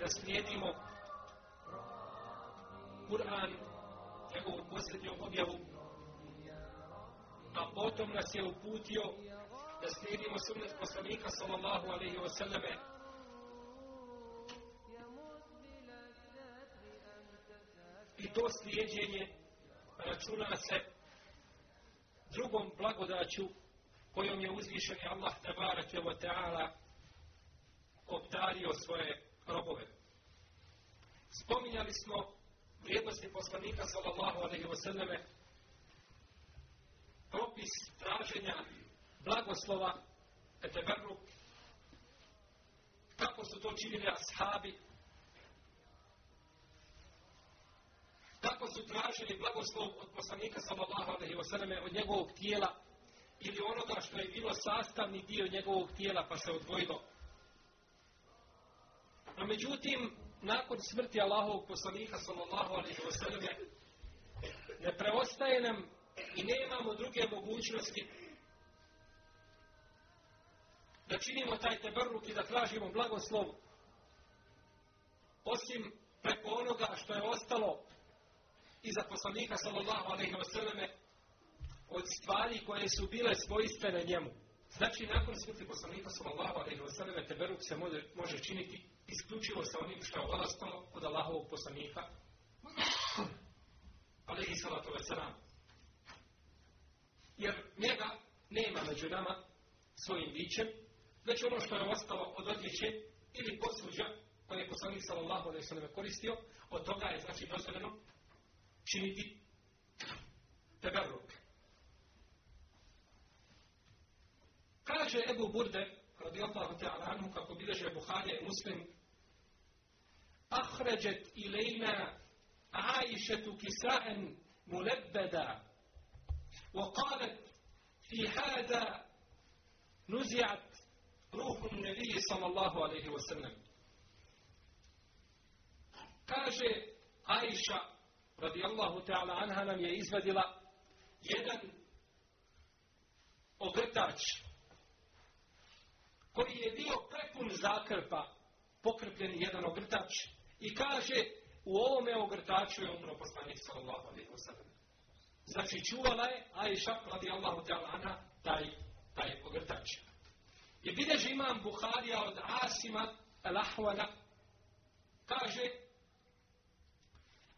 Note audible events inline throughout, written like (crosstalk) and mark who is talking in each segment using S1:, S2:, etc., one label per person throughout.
S1: Da slijedimo Kur'an, njegovu posljednju objavu, a potom nas je uputio da slijedimo sunnet poslanika sallallahu alaihi wa sallame. I to slijedjenje računa se drugom blagodaću kojom je uzvišen Allah tabarake wa ta'ala obdario svoje robove. Spominjali smo vrijednosti poslanika sallallahu alaihi wa sallame propis traženja blagoslova eteberru kako su to činili ashabi kako su tražili blagoslov od poslanika sallallahu alaihi wa sallame od njegovog tijela ili onoga što je bilo sastavni dio njegovog tijela pa se odvojilo. A međutim, nakon smrti Allahovog poslanika sallallahu alaihi wa sallam ne preostaje nam i nemamo druge mogućnosti da činimo taj tebrluk i da tražimo blagoslov osim preko onoga što je ostalo iza poslanika sallallahu alaihi wa sallame od stvari koje su bile svojstvene njemu. Znači, nakon smrti poslanika sallallahu alaihi wa sallam, teberuk se može, može činiti isključivo sa onim što je ostalo od Allahovog poslanika alaihi salatu wa sallam. Jer njega nema među nama svojim bićem, već ono što je ostalo od odliče ili posuđa koje je poslanik sallallahu alaihi sallam koristio, od toga je znači dozvoljeno činiti teberuk. Kaže Ebu Burde, radijallahu ta'ala anhu, kako bileže Buharija i Muslim, أخرجت إلينا عائشة كساء ملبدا وقالت في هذا نزعت روح النبي صلى الله عليه وسلم. كاجي عائشة رضي الله تعالى عنها لم يزبدل يدا ogrtač koji je bio prepun zakrpa, pokrpljen jedan ogrtač, i kaže, u ovome ogrtaču je umro poslanik sallallahu alaihi wa sallam. Znači, čuvala je Aisha, radi Allahu ta'ala taj, taj ogrtač. I bideže imam Buharija od Asima al-Ahwana, kaže,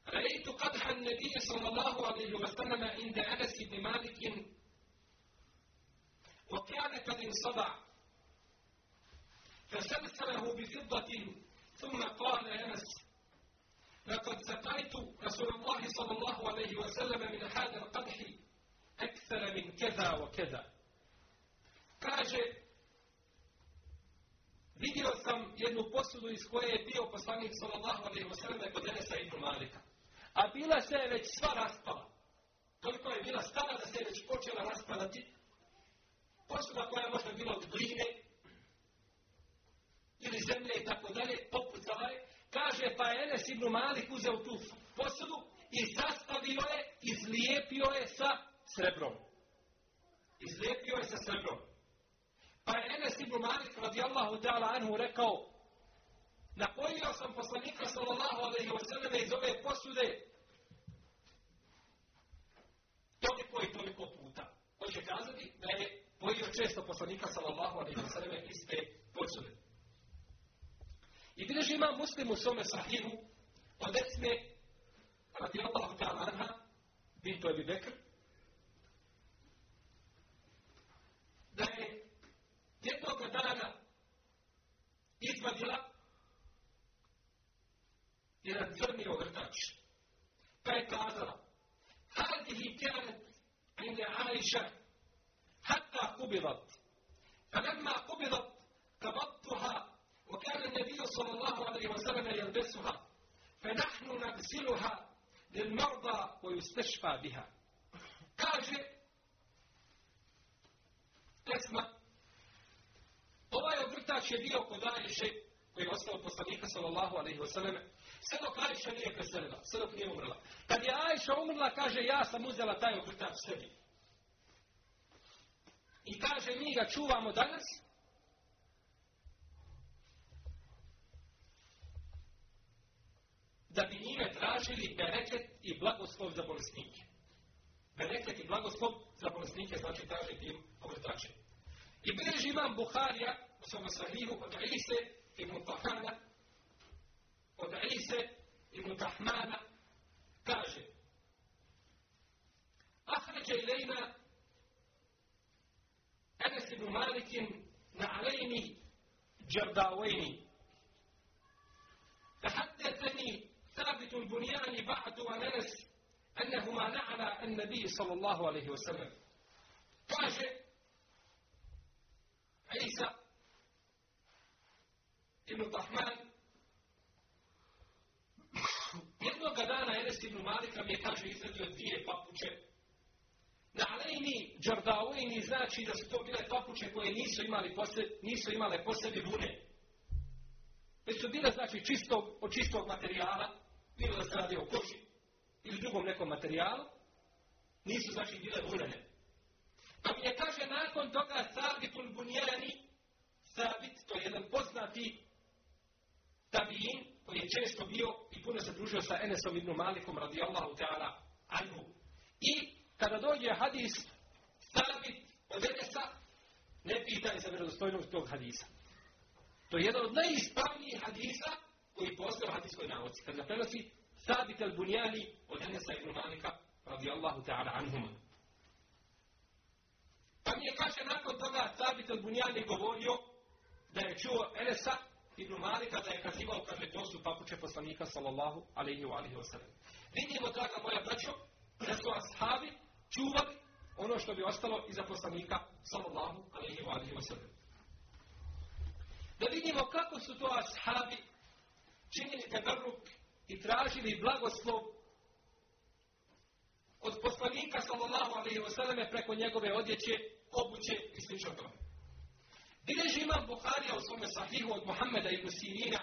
S1: رأيت قدح النبي صلى الله عليه وسلم عند أنس بن مالك وكان قد انصدع فسلسله بفضة ثم قال أنس لقد سقيت رسول الله صلى الله عليه وسلم من هذا القدح أكثر من كذا وكذا kaže vidio sam jednu posudu iz koje je bio poslanik sallallahu alejhi ve sellem kod Enesa ibn Malika a bila se je već sva raspala toliko je bila stara da se je već počela raspadati posuda koja je možda bila od gline ili zemlje i tako dalje, popucala je. Kaže, pa je Enes ibn Malik uzeo tu posudu i sastavio je, izlijepio je sa srebrom. Izlijepio je sa srebrom. Pa je Enes ibn Malik radijallahu ta'ala anhu rekao, napojio sam poslanika sallallahu alaihi wa sallam iz ove posude toliko i toliko puta. Hoće kazati da je pojio često poslanika sallallahu alaihi wa sallam iz te posude. I bileži ima muslim u svome sahihu od Esme radijallahu ta'ala anha bintu Ebi Bekr da je jednog dana izvadila jedan crni ogrtač. Pa je kazala, هذه كانت عند عائشة حتى قبضت فلما قبضت قبضتها وكان النبي صلى الله عليه وسلم يلبسها فنحن نغسلها للمرضى ويستشفى بها kaže Esma ovaj ogrtač je bio kod Ajše koji je ostao poslanika sallallahu alaihi wa sallam sve dok Ajša nije preselila sve dok nije umrla kad je Ajša umrla kaže ja sam uzela taj ogrtač sebi i kaže mi ga čuvamo danas da bi njime tražili bereket i blagoslov za bolesnike. Bereket i blagoslov za bolesnike znači traži tim ogrtače. I bilježi imam Buharija u svom sahihu od Ise ibn Tahana od Ise ibn Tahmana kaže Ahređe ilajna Enes ibn Malikin na alejni džerdavojni nebiji sallallahu alaihi wa sallam. Kaže, Isa ibn Tahman, jednog dana Enes ibn Malik nam je, kaže, izredio dvije papuče. Na alejni džardaujni znači da su to bile papuče koje nisu imali posle, nisu imale posebe vune. Već su bile, znači, čistog, od čistog materijala, bilo da se radi o koži ili drugom nekom materijalu, nisu znači bile vunene. Pa mi je kaže nakon toga Sabitul Bunjani, Sabit, to je jedan poznati tabijin, koji je često bio i puno se družio sa Enesom ibn Malikom radijallahu ta'ala anhu. I kada dođe hadis Sabit od Enesa, ne pitaj za vjerodostojnost tog hadisa. To je jedan od najispravnijih hadisa koji postoje u hadijskoj nauci. Kad ga prenosi Sabit al-Bunjani od Enesa ibn Malika radijallahu ta'ala anhuma. Pa mi je kaže nakon toga Sabit al-Bunjani govorio da je čuo Enesa ibn Malika da je kazivao kaže to su papuče poslanika sallallahu alaihi wa alaihi wa sallam. Vidimo draga moja braćo da su ashabi čuvali ono što bi ostalo iza poslanika sallallahu alaihi wa alaihi wa sallam. Da vidimo kako su to ashabi činili teberruk i tražili blagoslov od poslanika sallallahu alaihi wa sallam preko njegove odjeće, obuće i slično tome. Bileži imam Buharija u svome sahihu od Muhammeda ibn Sirina,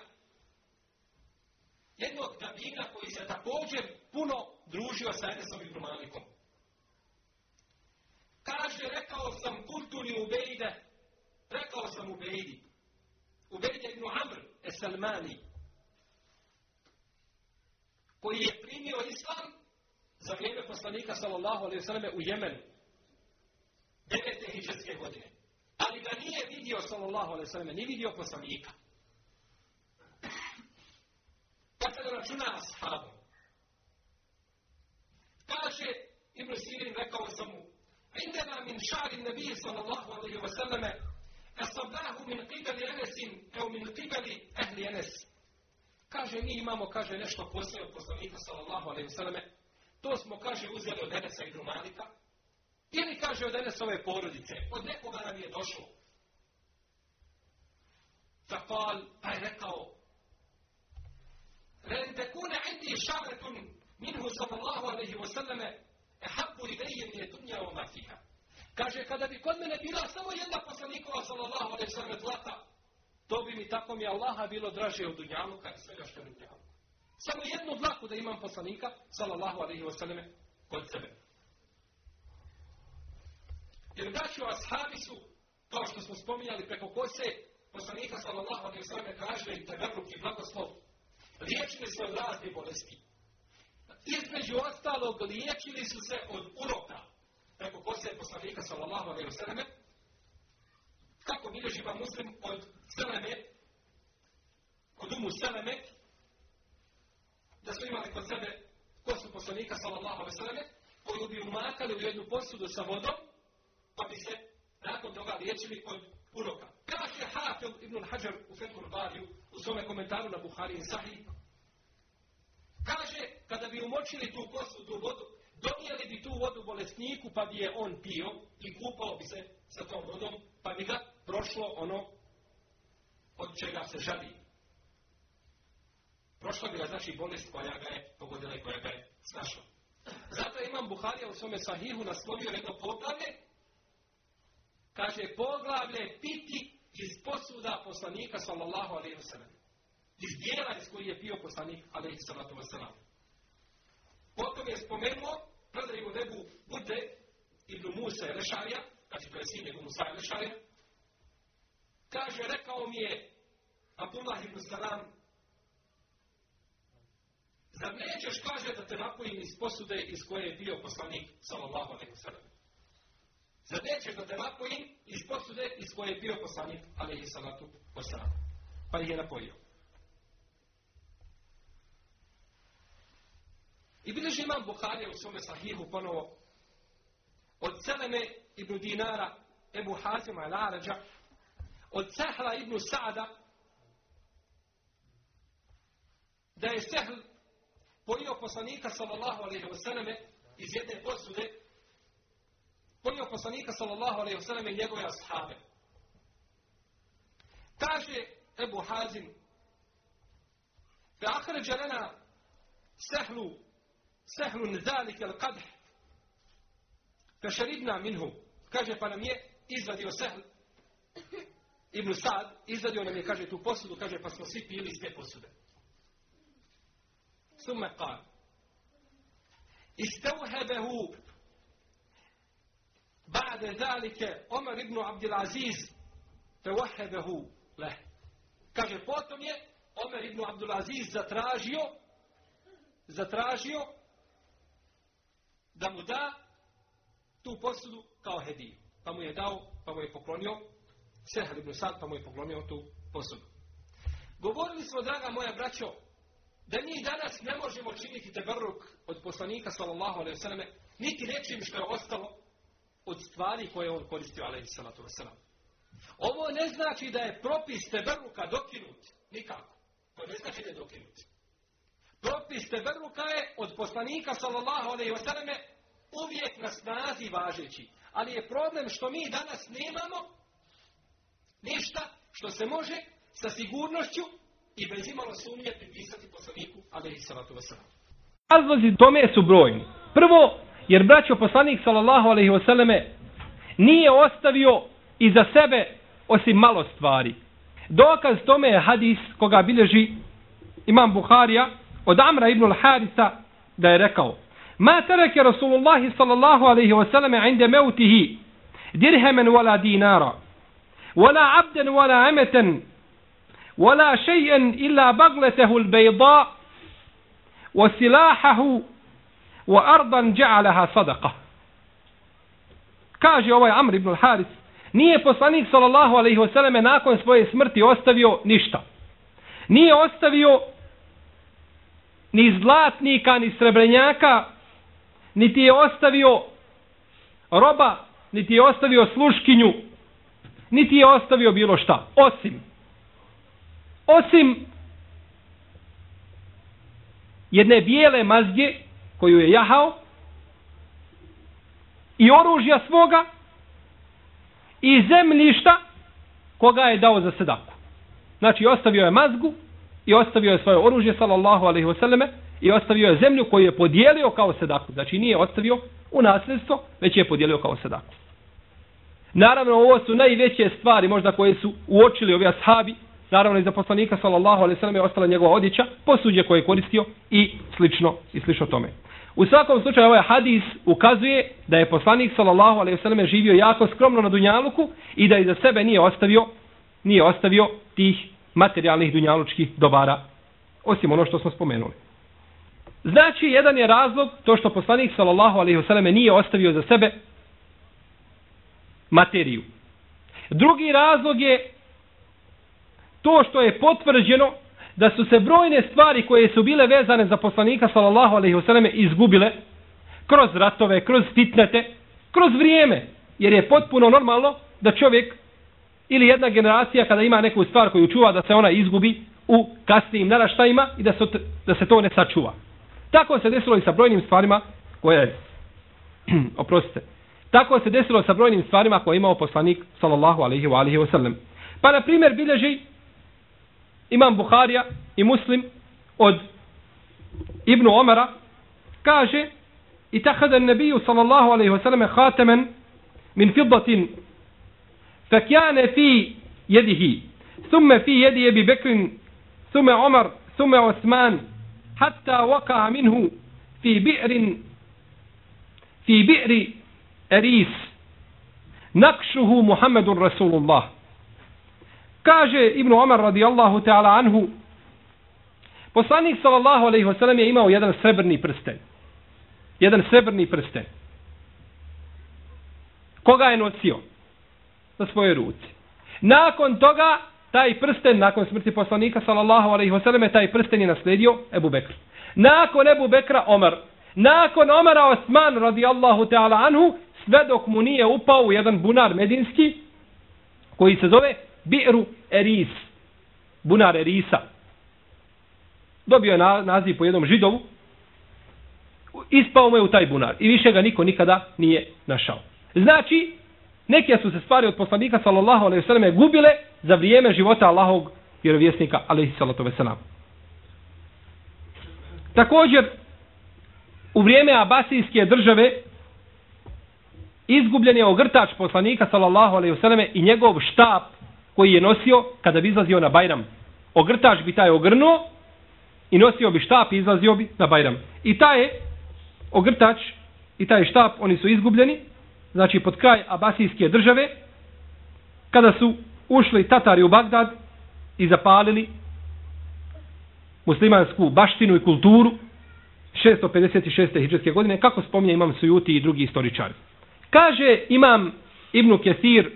S1: jednog tabina koji se također puno družio sa Enesom ibn Malikom. Kaže, rekao sam kulturi Ubejde, rekao sam Ubejdi, Ubejde ibn Amr, Esalmani, koji je primio islam za vrijeme poslanika sallallahu alaihi sallam u Jemenu. Devete hiđarske godine. Ali ga nije vidio sallallahu alaihi sallam, nije vidio poslanika. Pa se da računa ashabom. Kaže Ibn Sirin, rekao sam mu, عندنا من شعر النبي صلى الله عليه وسلم أصبناه من قبل أنس أو من قبل أهل أنس Kaže, mi imamo, kaže, nešto poslije od poslanika, sallallahu alaihi vseleme. To smo, kaže, uzeli od Enesa i Drumanika. Ili, kaže, od Enesove porodice. Od nekoga nam je došlo. Fakal, pa je rekao, Ren tekune indi šavretun minhu, sallallahu alaihi vseleme, e habbu i vejem je dunja o mafiha. Kaže, kada bi kod mene bila samo jedna poslanikova, sallallahu alaihi sallam, zlata, to bi mi tako mi Allaha bilo draže od dunjaluka i svega što je dunjaluka. Samo jednu dlaku da imam poslanika, sallallahu alaihi wasallam kod sebe. Jer braću ashabi su, kao što smo spominjali preko kose, poslanika sallallahu alaihi wasallam kaže i teberuk i blagoslov, liječili se od razne bolesti. Između ostalog, liječili su se od uroka. Preko kose poslanika sallallahu alaihi wasallam, kako bilježi pa muslim od Seleme, od umu Seleme, da su imali kod sebe kosu poslanika sallallahu alaihi sallam, koju bi umakali u jednu posudu sa vodom, pa bi se nakon toga liječili od uroka. Kaže Hafil ibn Hajar u Fethul Bariju, u svome komentaru na Buhari i Sahih, kaže, kada bi umočili tu kosu, tu vodu, donijeli bi tu vodu bolesniku, pa bi je on pio i kupao bi se sa tom vodom, pa bi ga prošlo ono od čega se žali. Prošla bi ga znači bolest koja ga je pogodila i koja ga je snašla. Zato imam Buharija u svome sahihu naslovio jedno poglavlje. Kaže poglavlje piti iz posuda poslanika sallallahu alaihi wa sallam. Iz dijela iz koji je pio poslanik alaihi sallatu wa sallam. Potom je spomenuo, predaj u nebu Bude ibn Musa i Lešarija, znači to je sin ibn Musa i Lešarija, kaže, rekao mi je Abdullah ibn Salam, zar nećeš, kaže, da te napojim iz posude iz koje je bio poslanik, sallallahu alaihi sallam. Zar nećeš da te napojim iz posude iz koje je bio poslanik, alaihi sallatu wasallam? Pa ih je napojio. I bilježi imam Bukharija u svome sahihu ponovo od Seleme ibn Dinara, Ebu Hazima al-Arađa, od Sehla ibn Sa'da, da je Sehl pojio poslanika sallallahu alaihi wasallame iz jedne posude, pojio poslanika sallallahu alaihi wa i njegove ashabe. Kaže Ebu Hazim, fe ahređa lana Sehlu, sahlu nzalike al-qadh, fe minhu, kaže pa nam je izvadio Sehl, Ibn Sad izvadio nam je, kaže, tu posudu, kaže, pa smo svi pili iz te posude. ثم قال استوهبه بعد ذلك عمر Omer ibn Abdulaziz توهبه له Kaže, potom je Omer ibn Abdulaziz zatražio zatražio da mu da tu posudu kao hediju. Pa mu je dao, pa mu je poklonio Sehar ibn Sad, pa mu je poklonio tu posudu. Govorili smo, draga moja braćo, da mi danas ne možemo činiti teberruk od poslanika, sallallahu alaihi sallam, niti nečim što je ostalo od stvari koje on koristio, alaihi sallatu wasallam. Ovo ne znači da je propis teberruka dokinut. Nikako. To ne znači da je dokinut. Propis teberruka je od poslanika, sallallahu alaihi wasallam uvijek na snazi važeći. Ali je problem što mi danas nemamo Ništa što se može sa sigurnošću i bez imala sumnje pripisati poslaniku, ali i salatu vasalam.
S2: Razlozi tome su brojni. Prvo, jer braćo poslanik sallallahu alaihi vseleme nije ostavio iza sebe osim malo stvari. Dokaz tome je hadis koga bileži imam Buharija od Amra ibn al-Harisa da je rekao Ma tereke Rasulullahi sallallahu alaihi wasallam inde meutihi dirhemen wala dinara wala abden wala emeten ولا شيئا إلا بغلته البيضاء وسلاحه وأرضا جعلها صدقة kaže ovaj Amr ibn Haris, nije poslanik sallallahu alaihi wasallam nakon svoje smrti ostavio ništa. Nije ostavio ni zlatnika, ni srebrenjaka, niti je ostavio roba, niti je ostavio sluškinju, niti je ostavio bilo šta. Osim. Osim jedne bijele mazge koju je jahao i oružja svoga i zemljišta koga je dao za sedaku. Znači, ostavio je mazgu i ostavio je svoje oružje, sallallahu alaihi wasallame, i ostavio je zemlju koju je podijelio kao sedaku. Znači, nije ostavio u nasljedstvo, već je podijelio kao sedaku. Naravno, ovo su najveće stvari možda koje su uočili ovi ashabi,
S1: naravno i za poslanika sallallahu alejhi ve sellem je ostala njegova odjeća, posuđe koje je koristio i slično i slično tome. U svakom slučaju ovaj hadis ukazuje da je poslanik sallallahu alejhi ve sellem živio jako skromno na dunjaluku i da iza sebe nije ostavio nije ostavio tih materijalnih dunjalučkih dobara osim ono što smo spomenuli. Znači, jedan je razlog to što poslanik sallallahu alejhi ve selleme nije ostavio za sebe materiju. Drugi razlog je to što je potvrđeno da su se brojne stvari koje su bile vezane za poslanika sallallahu alejhi ve selleme izgubile kroz ratove, kroz fitnete, kroz vrijeme, jer je potpuno normalno da čovjek ili jedna generacija kada ima neku stvar koju čuva da se ona izgubi u kasnijim naraštajima i da se, da se to ne sačuva. Tako se desilo i sa brojnim stvarima koje, (clears throat) oprostite, tako se desilo sa brojnim stvarima koje je imao poslanik sallallahu alaihi wa alihi wa sallam. Pa na primjer bilježi imam Buharija i Muslim od Ibnu Omara kaže i tahada nabiju sallallahu alaihi wa sallam hatemen min fiddatin fakjane fi jedihi ثم في يد أبي ثم عمر ثم عثمان حتى وقع منه في بئر في بئر أريس نقشه محمد رسول الله kaže Ibn Omar radijallahu ta'ala anhu poslanik sallallahu alaihi wasallam je imao jedan srebrni prsten jedan srebrni prsten koga je nosio na svojoj ruci nakon toga taj prsten nakon smrti poslanika sallallahu alejhi ve selleme taj prsten je nasledio Ebu Bekr. Nakon Ebu Bekra Omar. Nakon Omara Osman radijallahu ta'ala anhu sve dok mu nije upao u jedan bunar medinski koji se zove Bi'ru Eris. Bunar Erisa. Dobio je na, naziv po jednom židovu. Ispao mu je u taj bunar. I više ga niko nikada nije našao. Znači, neke su se stvari od poslanika sallallahu alejhi ve selleme gubile za vrijeme života Allahovog vjerovjesnika alejhi salatu veselam. Također u vrijeme Abasijske države izgubljen je ogrtač poslanika sallallahu alejhi ve selleme i njegov štab koji je nosio kada bi izlazio na Bajram. Ogrtač bi taj ogrnuo i nosio bi štap i izlazio bi na Bajram. I taj je ogrtač i taj štap oni su izgubljeni znači pod kraj Abasijske države, kada su ušli Tatari u Bagdad i zapalili muslimansku baštinu i kulturu 656. hijđarske godine, kako spominje imam Sujuti i drugi istoričari. Kaže imam Ibnu Kesir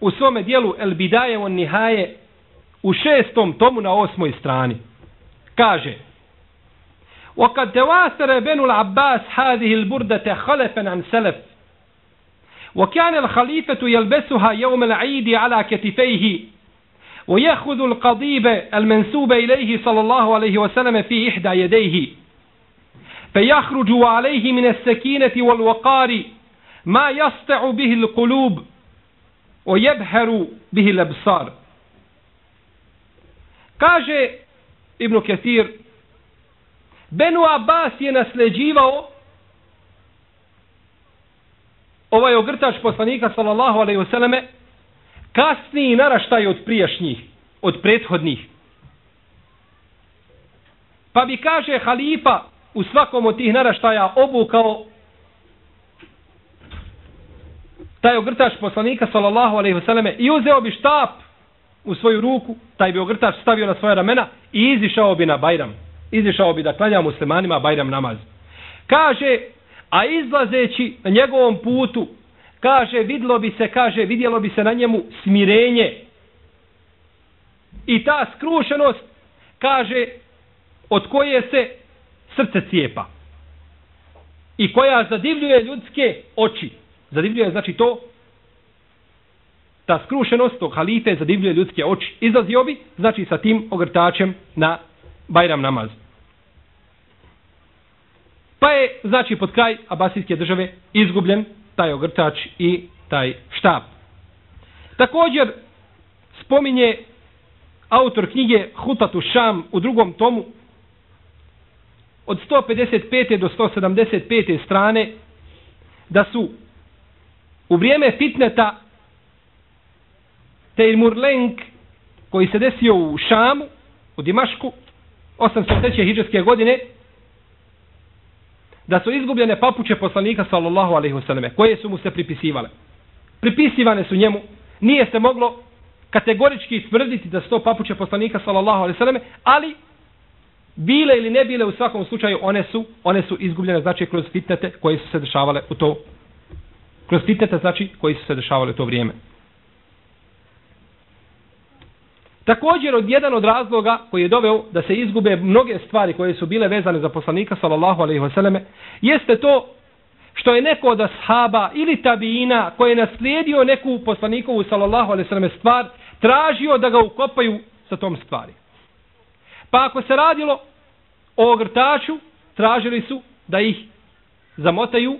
S1: u svome dijelu El Bidaje on Nihaje u šestom tomu na osmoj strani. Kaže وقد تواسر بن العباس هذه البردة خلفا عن سلف وكان الخليفة يلبسها يوم العيد على كتفيه ويأخذ القضيب المنسوب إليه صلى الله عليه وسلم في إحدى يديه فيخرج عليه من السكينة والوقار ما يسطع به القلوب o jebheru bihi lebsar. Kaže Ibnu Ketir, Benu Abbas je nasleđivao ovaj ogrtač poslanika sallallahu alaihi vseleme kasniji naraštaj od prijašnjih, od prethodnih. Pa bi kaže halifa u svakom od tih naraštaja obukao taj ogrtač poslanika sallallahu alejhi ve selleme i uzeo bi štap u svoju ruku, taj bi ogrtač stavio na svoja ramena i izišao bi na Bajram. Izišao bi da klanja muslimanima Bajram namaz. Kaže a izlazeći na njegovom putu, kaže, vidlo bi se, kaže, vidjelo bi se na njemu smirenje. I ta skrušenost, kaže, od koje se srce cijepa. I koja zadivljuje ljudske oči. Zadivljuje, znači to, ta skrušenost tog halife zadivljuje ljudske oči. Izlazio bi, znači, sa tim ogrtačem na Bajram namaz. Pa je, znači, pod kraj Abasijske države izgubljen taj ogrtač i taj štab. Također, spominje autor knjige Hutatu Šam u drugom tomu od 155. do 175. strane da su u vrijeme fitneta Tejmurlenk koji se desio u Šamu, u Dimašku, 803. hijđarske godine, da su izgubljene papuče poslanika sallallahu alaihi wasallam, koje su mu se pripisivale. Pripisivane su njemu, nije se moglo kategorički tvrditi da su to papuče poslanika sallallahu alaihi wasallam, ali bile ili ne bile u svakom slučaju one su one su izgubljene znači kroz fitnete koje su se dešavale u to kroz fitnete znači koji su se dešavale to vrijeme. Također od jedan od razloga koji je doveo da se izgube mnoge stvari koje su bile vezane za poslanika sallallahu alejhi ve selleme jeste to što je neko od ashaba ili tabiina koji je naslijedio neku poslanikovu sallallahu alejhi ve selleme stvar tražio da ga ukopaju sa tom stvari. Pa ako se radilo o ogrtaču, tražili su da ih zamotaju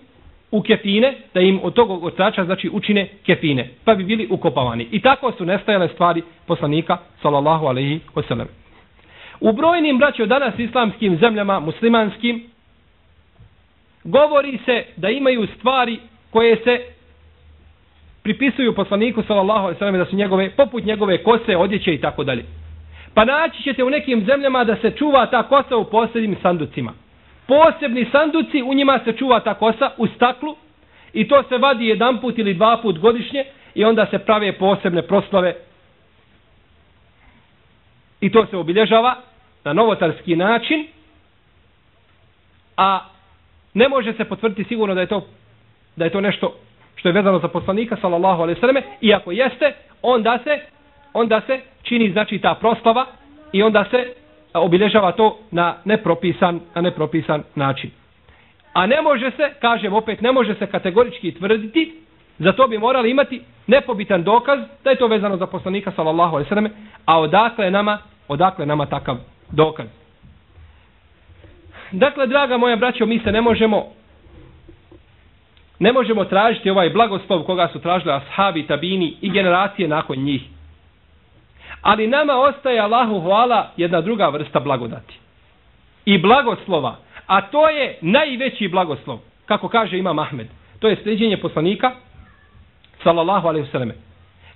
S1: u kefine, da im od tog ogrtača znači učine kefine, pa bi bili ukopavani. I tako su nestajale stvari poslanika, sallallahu alaihi sellem. U brojnim braćo danas islamskim zemljama, muslimanskim, govori se da imaju stvari koje se pripisuju poslaniku sallallahu alejhi ve sellem da su njegove poput njegove kose, odjeće i tako dalje. Pa naći ćete u nekim zemljama da se čuva ta kosa u posebnim sanducima. Posebni sanduci, u njima se čuva ta kosa u staklu i to se vadi jedan put ili dva put godišnje i onda se prave posebne proslave. I to se obilježava na novotarski način a ne može se potvrditi sigurno da je to da je to nešto što je vezano za poslanika sallallahu alejhi ve selleme i ako jeste onda se onda se čini znači ta proslava i onda se obilježava to na nepropisan, na nepropisan način. A ne može se, kažem opet, ne može se kategorički tvrditi, za to bi morali imati nepobitan dokaz da je to vezano za poslanika sallallahu alejhi ve selleme, a odakle nama, odakle nama takav dokaz. Dakle, draga moja braćo, mi se ne možemo ne možemo tražiti ovaj blagoslov koga su tražili ashabi, tabini i generacije nakon njih. Ali nama ostaje Allahu hvala jedna druga vrsta blagodati. I blagoslova. A to je najveći blagoslov. Kako kaže Imam Ahmed. To je sljeđenje poslanika. sallallahu alaihi vseleme.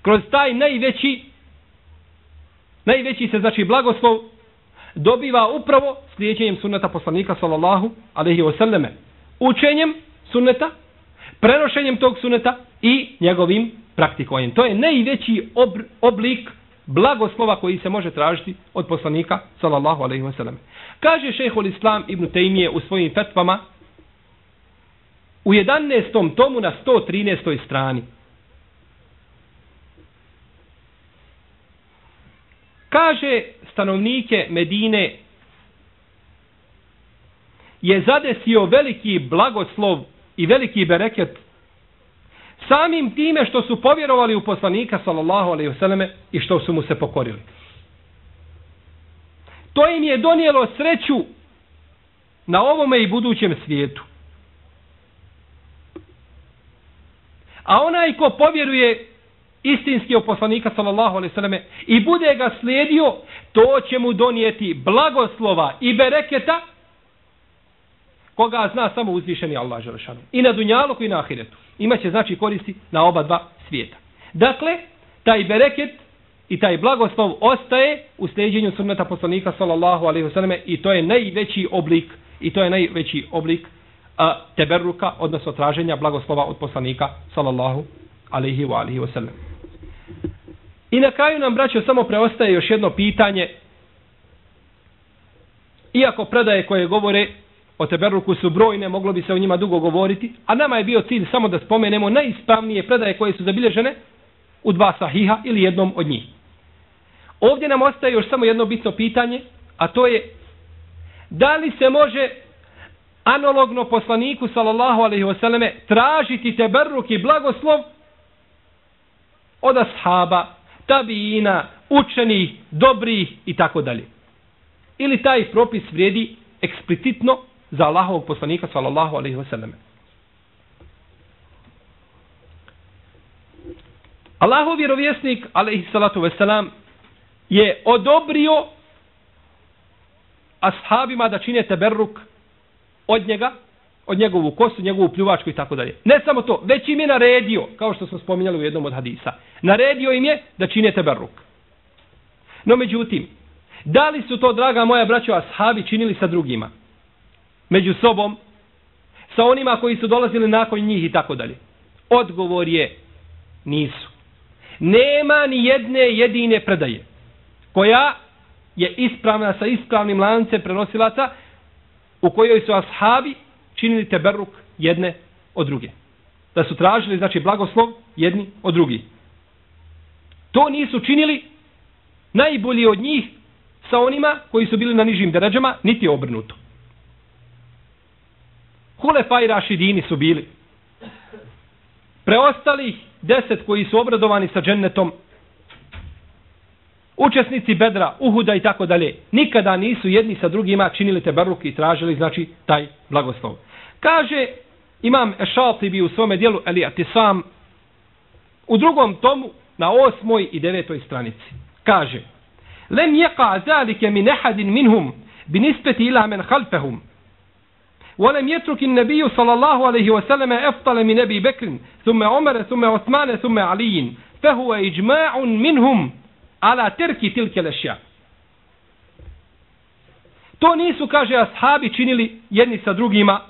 S1: Kroz taj najveći najveći se znači blagoslov dobiva upravo slijedjenjem sunneta poslanika sallallahu alaihi vseleme. Učenjem sunneta, prenošenjem tog sunneta i njegovim praktikovanjem. To je najveći oblik blagoslova koji se može tražiti od poslanika sallallahu alejhi ve sellem. Kaže šejhul Islam Ibn Taymije u svojim fetvama u 11. tomu na 113. strani. Kaže stanovnike Medine je zadesio veliki blagoslov i veliki bereket samim time što su povjerovali u poslanika sallallahu alejhi ve selleme i što su mu se pokorili. To im je donijelo sreću na ovome i budućem svijetu. A onaj ko povjeruje istinski o poslanika sallallahu alejhi ve selleme i bude ga slijedio, to će mu donijeti blagoslova i bereketa koga zna samo uzvišeni Allah dželešanu. I na dunjalu i na ahiretu. Imaće znači koristi na oba dva svijeta. Dakle, taj bereket i taj blagoslov ostaje u sljeđenju sunneta poslanika sallallahu alaihi wasallam i to je najveći oblik i to je najveći oblik a, teberruka, odnosno traženja blagoslova od poslanika sallallahu alaihi wa alaihi wasallam. I na kraju nam, braćo, samo preostaje još jedno pitanje. Iako predaje koje govore o Teberuku su brojne, moglo bi se o njima dugo govoriti, a nama je bio cilj samo da spomenemo najispravnije predaje koje su zabilježene u dva sahiha ili jednom od njih. Ovdje nam ostaje još samo jedno bitno pitanje, a to je da li se može analogno poslaniku sallallahu alaihi wasallam tražiti Teberuk i blagoslov od ashaba, tabijina, učenih, dobrih i tako dalje. Ili taj propis vrijedi eksplicitno za Allahovog poslanika sallallahu alaihi wa sallam. Allahov vjerovjesnik alaihi salatu wasallam je odobrio ashabima da čine teberruk od njega, od njegovu kosu, njegovu pljuvačku i tako dalje. Ne samo to, već im je naredio, kao što smo spominjali u jednom od hadisa, naredio im je da čine teberruk. No međutim, da li su to, draga moja braćo, ashabi činili sa drugima? Među sobom, sa onima koji su dolazili nakon njih i tako dalje. Odgovor je, nisu. Nema ni jedne jedine predaje koja je ispravna sa ispravnim lancem prenosilaca u kojoj su ashabi činili teberuk jedne od druge. Da su tražili, znači, blagoslov jedni od drugi. To nisu činili najbolji od njih sa onima koji su bili na nižim deređama, niti obrnuto. Hulefaj Rašidini su bili. Preostalih deset koji su obradovani sa džennetom, učesnici Bedra, Uhuda i tako dalje, nikada nisu jedni sa drugima činili te baruk i tražili, znači, taj blagoslov. Kaže imam Ešaltibi u svome dijelu, ali ti sam, u drugom tomu, na osmoj i devetoj stranici. Kaže, lem jeka zalike min ehadin minhum, bi nispeti ila men halfehum, ولم يترك النبي صلى الله عليه وسلم أفضل من أبي بكر ثم عمر ثم عثمان ثم علي فهو إجماع منهم على ترك تلك الأشياء To nisu, kaže, ashabi činili jedni sa drugima,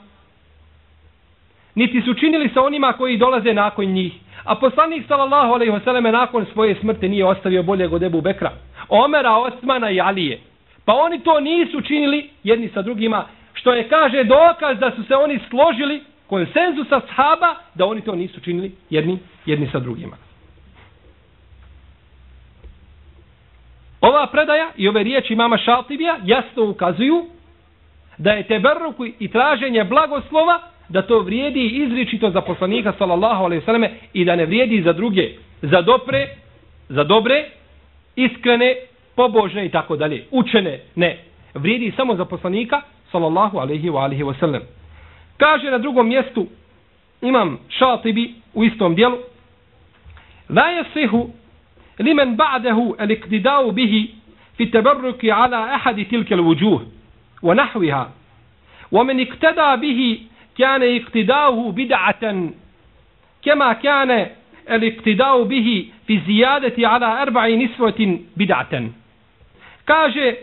S1: niti su činili sa onima koji dolaze nakon njih. A poslanik, sallallahu alaihi wasallam, nakon svoje smrti nije ostavio bolje od Ebu Bekra, Omera, Osmana i Alije. Pa oni to nisu činili jedni sa drugima, što je kaže dokaz da su se oni složili konsenzusa sahaba da oni to nisu činili jedni, jedni sa drugima. Ova predaja i ove riječi mama Šaltibija jasno ukazuju da je teberruku i traženje blagoslova da to vrijedi izričito za poslanika sallallahu alejhi ve selleme i da ne vrijedi za druge, za dobre, za dobre, iskrene, pobožne i tako dalje. Učene, ne. Vrijedi samo za poslanika sallallahu alaihi wa alihi wasallam. Kaže na drugom mjestu imam šatibi u istom dijelu La jasihu limen ba'dahu al-iqtida'u bihi fi tabarruki ala ahadi tilke al-wujuh wa nahwiha wa man iqtada bihi kana iqtida'uhu bid'atan kama kana al-iqtida'u bihi fi ziyadati ala arba'i niswatin bid'atan kaže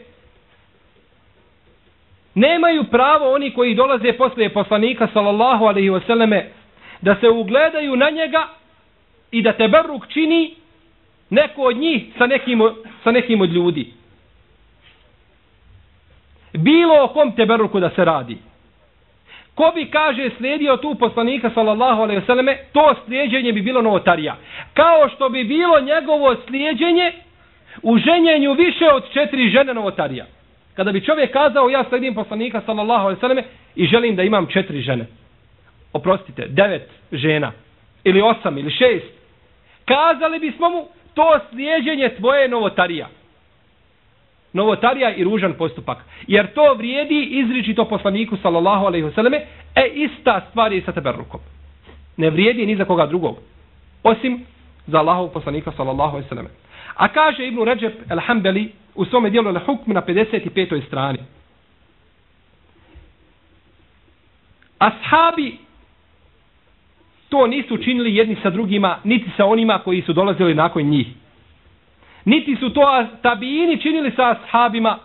S1: Nemaju pravo oni koji dolaze posle poslanika sallallahu alaihi wasallame da se ugledaju na njega i da te baruk čini neko od njih sa nekim, sa nekim od ljudi. Bilo o kom te baruku da se radi. Ko bi, kaže, slijedio tu poslanika, sallallahu alaihi vseleme, to slijedjenje bi bilo novotarija. Kao što bi bilo njegovo slijedjenje u ženjenju više od četiri žene novotarija. Kada bi čovjek kazao ja sledim poslanika sallallahu alejhi ve selleme i želim da imam četiri žene. Oprostite, devet žena ili osam ili šest. Kazali bismo mu to slijeđenje tvoje novotarija. Novotarija i ružan postupak. Jer to vrijedi izričito poslaniku sallallahu alejhi ve selleme, e ista stvar je sa teberrukom. Ne vrijedi ni za koga drugog. Osim za Allahov poslanika sallallahu alejhi ve selleme. A kaže Ibn Ređep el-Hambeli u svome dijelu na hukmu na 55. strani. Ashabi to nisu činili jedni sa drugima, niti sa onima koji su dolazili nakon njih. Niti su to tabijini činili sa ashabima,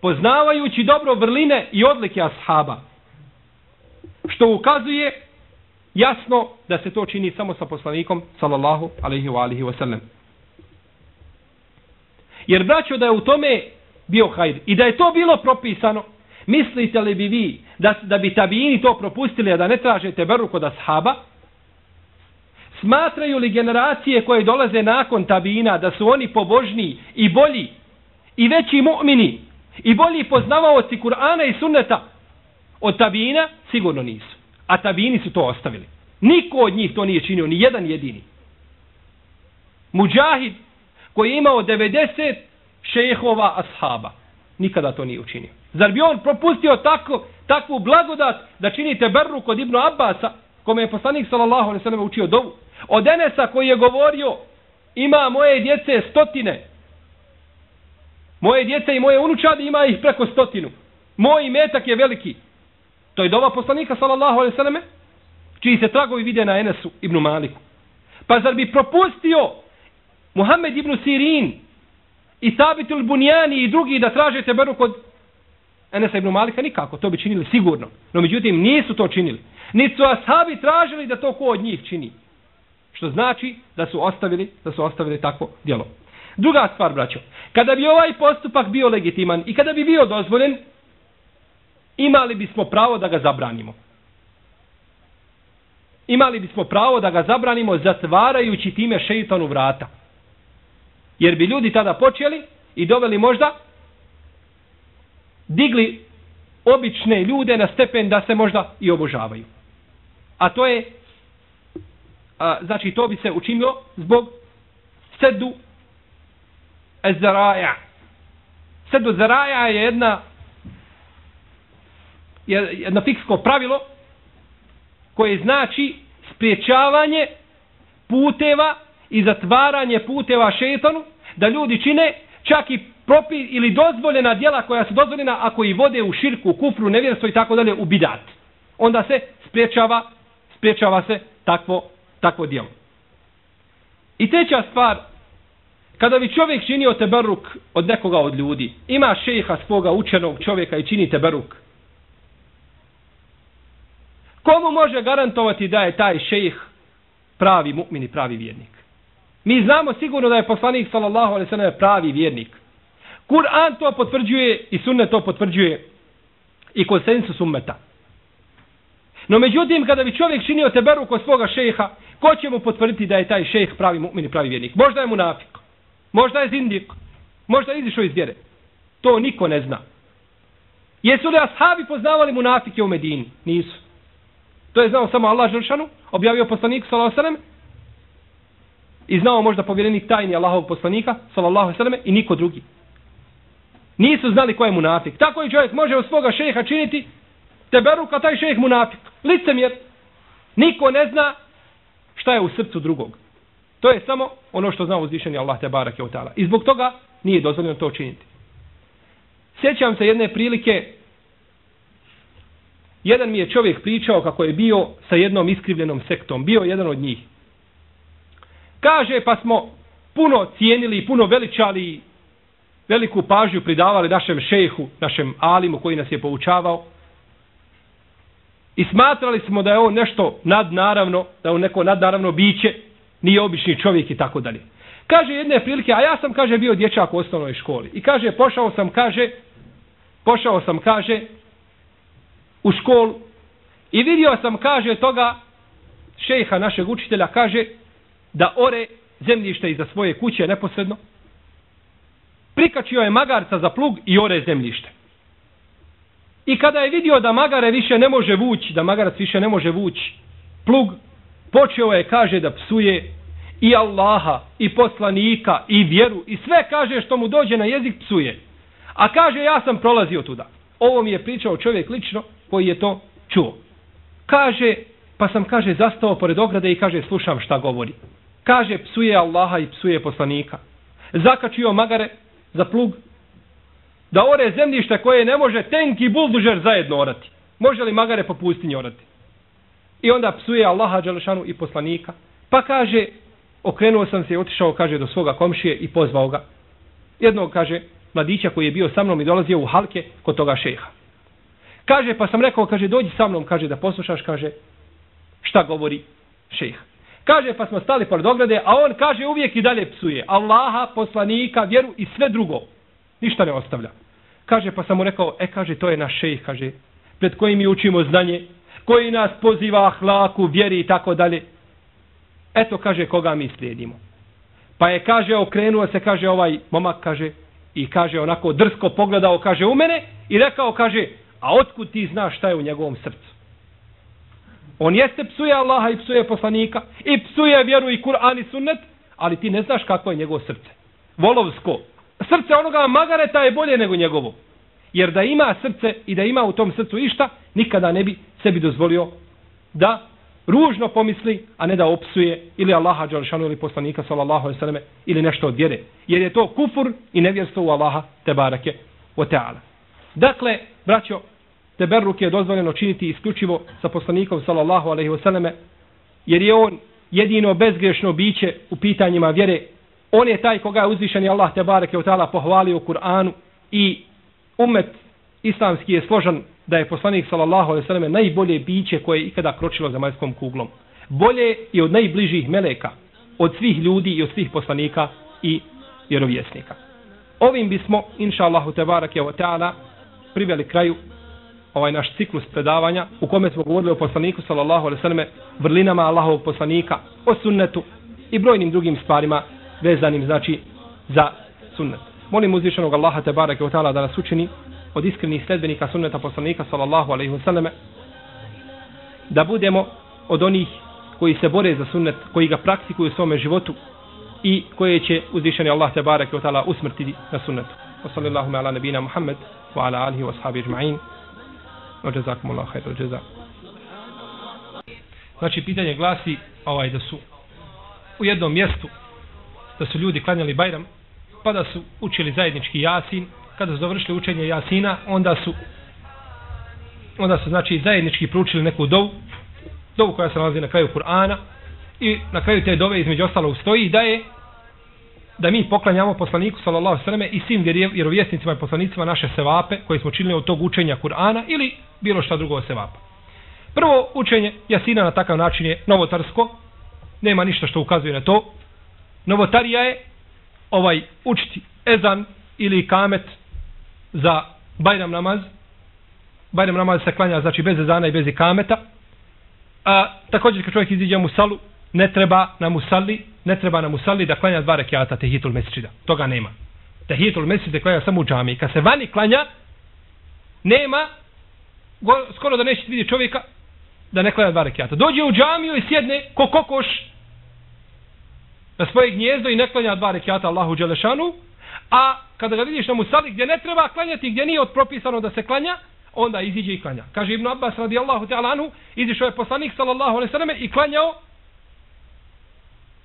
S1: poznavajući dobro vrline i odlike ashaba. Što ukazuje jasno da se to čini samo sa poslanikom, sallallahu alaihi wa alihi wa sallam. Jer braćo da je u tome bio hajr i da je to bilo propisano, mislite li bi vi da, da bi tabijini to propustili, a da ne tražete beru kod ashaba? Smatraju li generacije koje dolaze nakon tabina da su oni pobožniji i bolji i veći mu'mini i bolji poznavaoci Kur'ana i sunneta od tabina? Sigurno nisu. A tabini su to ostavili. Niko od njih to nije činio, ni jedan jedini. Mujahid koji je imao 90 šehova ashaba. Nikada to nije učinio. Zar bi on propustio tako, takvu blagodat da činite berru kod Ibnu Abbasa, kome je poslanik sallallahu alejhi ve sellem učio dovu? Od Enesa koji je govorio, ima moje djece stotine. Moje djece i moje unučadi ima ih preko stotinu. Moj metak je veliki. To je dova poslanika sallallahu alejhi ve selleme, čiji se tragovi vide na Enesu Ibnu Maliku. Pa zar bi propustio Muhammed ibn Sirin, i Sabitul Bunjani i drugi da traže teberu kod Enesa ibn Malika nikako, to bi činili sigurno. No međutim, nisu to činili. Niti su ashabi tražili da to ko od njih čini. Što znači da su ostavili, da su ostavili takvo djelo. Druga stvar, braćo, kada bi ovaj postupak bio legitiman i kada bi bio dozvoljen, imali bismo pravo da ga zabranimo. Imali bismo pravo da ga zabranimo zatvarajući time šeitanu vrata. Jer bi ljudi tada počeli i doveli možda digli obične ljude na stepen da se možda i obožavaju. A to je a, znači to bi se učinilo zbog sedu ezaraja. Sedu zaraja je jedna jedno fiksko pravilo koje znači spriječavanje puteva i zatvaranje puteva šetanu da ljudi čine čak i propi ili dozvoljena djela koja su dozvoljena ako i vode u širku, u kufru, nevjerstvo i tako dalje u bidat. Onda se spriječava, spriječava se takvo, takvo djelo. I treća stvar, kada bi čovjek činio teberuk od nekoga od ljudi, ima šeha svoga učenog čovjeka i čini teberuk, komu može garantovati da je taj šejh pravi mu'min i pravi vjernik? Mi znamo sigurno da je poslanik sallallahu alejhi ve sellem pravi vjernik. Kur'an to potvrđuje i sunnet to potvrđuje i konsensus ummeta. No međutim, kada bi čovjek činio teberu kod svoga šeha, ko će mu potvrditi da je taj šejh pravi mu'min i pravi vjernik? Možda je munafik, možda je zindik, možda je izišao iz vjere. To niko ne zna. Jesu li ashabi poznavali munafike u Medini? Nisu. To je znao samo Allah Žršanu, objavio poslanik sallallahu alejhi ve sellem i znao možda povjerenik tajni Allahovog poslanika sallallahu alejhi ve selleme i niko drugi. Nisu znali ko je munafik. Tako i čovjek može od svoga šeha činiti teberu kao taj šejh munafik. Licemjer. Niko ne zna šta je u srcu drugog. To je samo ono što zna uzvišeni Allah te barake u ta'ala. I zbog toga nije dozvoljeno to činiti. Sjećam se jedne prilike jedan mi je čovjek pričao kako je bio sa jednom iskrivljenom sektom. Bio jedan od njih. Kaže pa smo puno cijenili i puno veličali veliku pažnju pridavali našem šehu, našem alimu koji nas je poučavao. I smatrali smo da je on nešto nadnaravno, da je on neko nadnaravno biće, nije obični čovjek i tako dalje. Kaže jedne prilike, a ja sam, kaže, bio dječak u osnovnoj školi. I kaže, pošao sam, kaže, pošao sam, kaže, u školu i vidio sam, kaže, toga šeha našeg učitelja, kaže, da ore zemljište iza svoje kuće neposredno, prikačio je magarca za plug i ore zemljište. I kada je vidio da magare više ne može vući, da magarac više ne može vući plug, počeo je, kaže, da psuje i Allaha, i poslanika, i vjeru, i sve kaže što mu dođe na jezik psuje. A kaže, ja sam prolazio tuda. Ovo mi je pričao čovjek lično koji je to čuo. Kaže, pa sam, kaže, zastao pored ograde i kaže, slušam šta govori. Kaže, psuje Allaha i psuje poslanika. Zakačio magare za plug, da ore zemljište koje ne može tenk i buldužer zajedno orati. Može li magare po pustinji orati? I onda psuje Allaha Đelešanu i poslanika. Pa kaže, okrenuo sam se i otišao, kaže, do svoga komšije i pozvao ga. Jednog, kaže, mladića koji je bio sa mnom i dolazio u halke kod toga šeha. Kaže, pa sam rekao, kaže, dođi sa mnom, kaže, da poslušaš, kaže, šta govori šeha. Kaže, pa smo stali pored ograde, a on kaže uvijek i dalje psuje. Allaha, poslanika, vjeru i sve drugo. Ništa ne ostavlja. Kaže, pa sam mu rekao, e, kaže, to je naš šejh, kaže, pred kojim mi učimo znanje, koji nas poziva ahlaku, vjeri i tako dalje. Eto, kaže, koga mi slijedimo. Pa je, kaže, okrenuo se, kaže, ovaj momak, kaže, i kaže, onako drsko pogledao, kaže, u mene, i rekao, kaže, a otkud ti znaš šta je u njegovom srcu? On jeste psuje Allaha i psuje poslanika i psuje vjeru i Kur'an i sunnet, ali ti ne znaš kako je njegovo srce. Volovsko. Srce onoga magareta je bolje nego njegovo. Jer da ima srce i da ima u tom srcu išta, nikada ne bi sebi dozvolio da ružno pomisli, a ne da opsuje ili Allaha Đalšanu ili poslanika sallallahu alaihi sallam ili nešto od vjere. Jer je to kufur i nevjerstvo u Allaha te barake o teala. Dakle, braćo, teberruk je dozvoljeno činiti isključivo sa poslanikom sallallahu alejhi ve selleme jer je on jedino bezgrešno biće u pitanjima vjere On je taj koga je uzvišeni Allah te bareke ta'ala pohvalio u Kur'anu i umet islamski je složan da je poslanik sallallahu alejhi ve selleme najbolje biće koje je ikada kročilo za kuglom. Bolje i od najbližih meleka, od svih ljudi i od svih poslanika i vjerovjesnika. Ovim bismo, inša Allahu te wa ta'ala, priveli kraju ovaj naš ciklus predavanja u kome smo govorili o poslaniku sallallahu alejhi ve selleme vrlinama Allahovog poslanika, o sunnetu i brojnim drugim stvarima vezanim znači za sunnet. Molim uzvišenog Allaha te bareke ve taala da nas učini od iskrenih sledbenika sunneta poslanika sallallahu alejhi ve selleme da budemo od onih koji se bore za sunnet, koji ga praktikuju u svom životu i koje će uzvišeni Allah te bareke ve taala usmrtiti na sunnetu. Wa sallallahu ala nabina Muhammed wa ala alihi wa ashabihi ajma'in. Wa jazakumullahu khairal jazaa. Znači pitanje glasi ovaj da su u jednom mjestu da su ljudi klanjali Bajram, pa da su učili zajednički Jasin, kada su završili učenje Jasina, onda su onda su znači zajednički proučili neku dovu, dovu koja se nalazi na kraju Kur'ana i na kraju te dove između ostalo stoji da je da mi poklanjamo poslaniku sallallahu alejhi i svim vjerovjesnicima i poslanicima naše sevape koje smo činili od tog učenja Kur'ana ili bilo šta drugo sevapa. Prvo učenje Jasina na takav način je novotarsko, nema ništa što ukazuje na to, novotarija je ovaj učiti ezan ili kamet za bajram namaz. Bajram namaz se klanja znači bez ezana i bez kameta. A također kad čovjek iziđe mu salu, ne treba na musalli, ne treba nam musalli da klanja dva rekiata tehitul mesjida. Toga nema. Tehitul mesčida klanja samo u džami. Kad se vani klanja, nema, go, skoro da nećete vidjeti čovjeka da ne klanja dva rekiata. Dođe u džamiju i sjedne ko kokoš na svoje gnjezdo i ne klanja dva rekiata Allahu Đelešanu, a kada ga vidiš na musali gdje ne treba klanjati, gdje nije odpropisano da se klanja, onda iziđe i klanja. Kaže Ibn Abbas radijallahu ta'ala anhu, izišao je poslanik sallallahu alaihi sallam i klanjao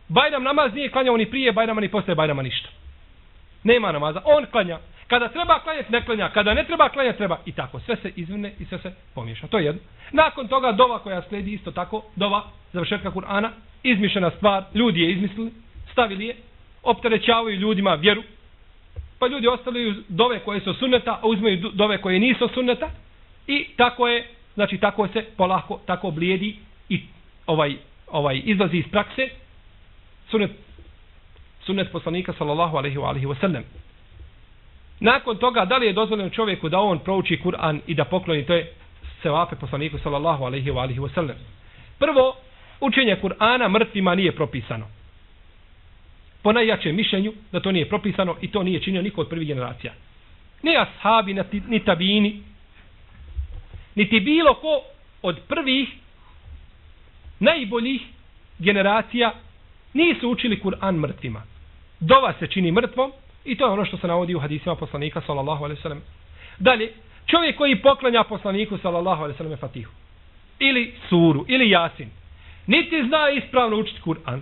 S1: Bajram namaz nije klanjao ni prije Bajrama ni posle Bajrama ništa. Nema namaza. On klanja. Kada treba klanjati, ne klanja. Kada ne treba klanjati, treba. I tako. Sve se izvrne i sve se pomiješa. To je jedno. Nakon toga dova koja sledi isto tako. Dova završetka Kur'ana izmišljena stvar, ljudi je izmislili, stavili je, opterećavaju ljudima vjeru, pa ljudi ostavljaju dove koje su sunneta, a uzmeju dove koje nisu sunneta, i tako je, znači tako se polako, tako blijedi i ovaj, ovaj izlazi iz prakse sunet, sunet poslanika sallallahu alaihi wa alaihi wa sallam. Nakon toga, da li je dozvoljeno čovjeku da on prouči Kur'an i da pokloni, to je sevape poslaniku sallallahu alaihi wa alaihi wa sallam. Prvo, učenje Kur'ana mrtvima nije propisano. Po najjačem mišljenju da to nije propisano i to nije činio niko od prvih generacija. Ni ashabi, ni, ni tabini, niti bilo ko od prvih najboljih generacija nisu učili Kur'an mrtvima. Dova se čini mrtvom i to je ono što se navodi u hadisima poslanika sallallahu alaihi sallam. Dalje, čovjek koji poklanja poslaniku sallallahu alaihi sallam fatihu ili suru ili jasin niti zna ispravno učiti Kur'an.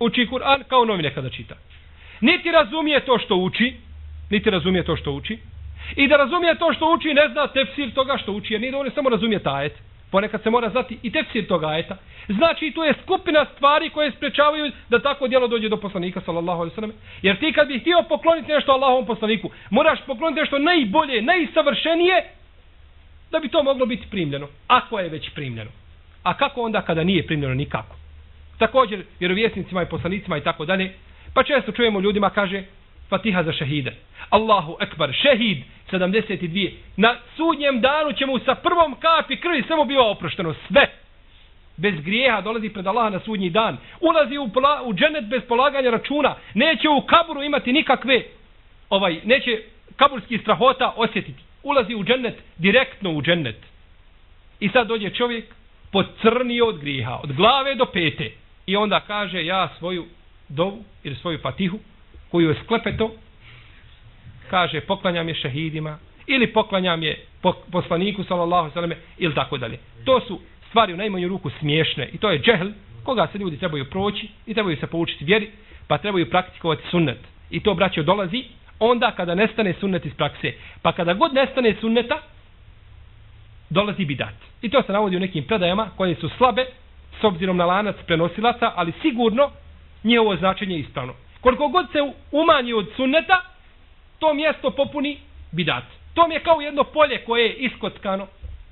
S1: Uči Kur'an kao novine kada čita. Niti razumije to što uči, niti razumije to što uči. I da razumije to što uči, ne zna tefsir toga što uči, jer nije dovoljno on samo razumije tajet. Ponekad se mora znati i tefsir toga ajeta. Znači, tu je skupina stvari koje sprečavaju da tako djelo dođe do poslanika, sallallahu alejhi ve sellem. Jer ti kad bi htio pokloniti nešto Allahovom poslaniku, moraš pokloniti nešto najbolje, najsavršenije, da bi to moglo biti primljeno. Ako je već primljeno. A kako onda kada nije primljeno nikako? Također, vjerovjesnicima i poslanicima i tako dalje, pa često čujemo ljudima kaže Fatiha za šehide. Allahu ekbar, šehid 72. Na sudnjem danu će mu sa prvom kapi krvi samo biva oprošteno sve. Bez grijeha dolazi pred Allaha na sudnji dan. Ulazi u, pola, u dženet bez polaganja računa. Neće u kaburu imati nikakve, ovaj, neće kaburski strahota osjetiti. Ulazi u dženet, direktno u dženet. I sad dođe čovjek pocrnio od grijeha, od glave do pete. I onda kaže, ja svoju dovu ili svoju fatihu, koju je sklepeto, kaže, poklanjam je šehidima, ili poklanjam je poslaniku, sallallahu sallam, ili tako dalje. To su stvari u najmanju ruku smiješne i to je džehl koga se ljudi trebaju proći i trebaju se poučiti vjeri, pa trebaju praktikovati sunnet. I to, braćo, dolazi onda kada nestane sunnet iz prakse. Pa kada god nestane sunneta, dolazi bidat. I to se navodi u nekim predajama koje su slabe s obzirom na lanac prenosilaca, ali sigurno njihovo značenje je ispravno. Koliko god se umanji od sunneta, to mjesto popuni bidat. To mi je kao jedno polje koje je iskockano,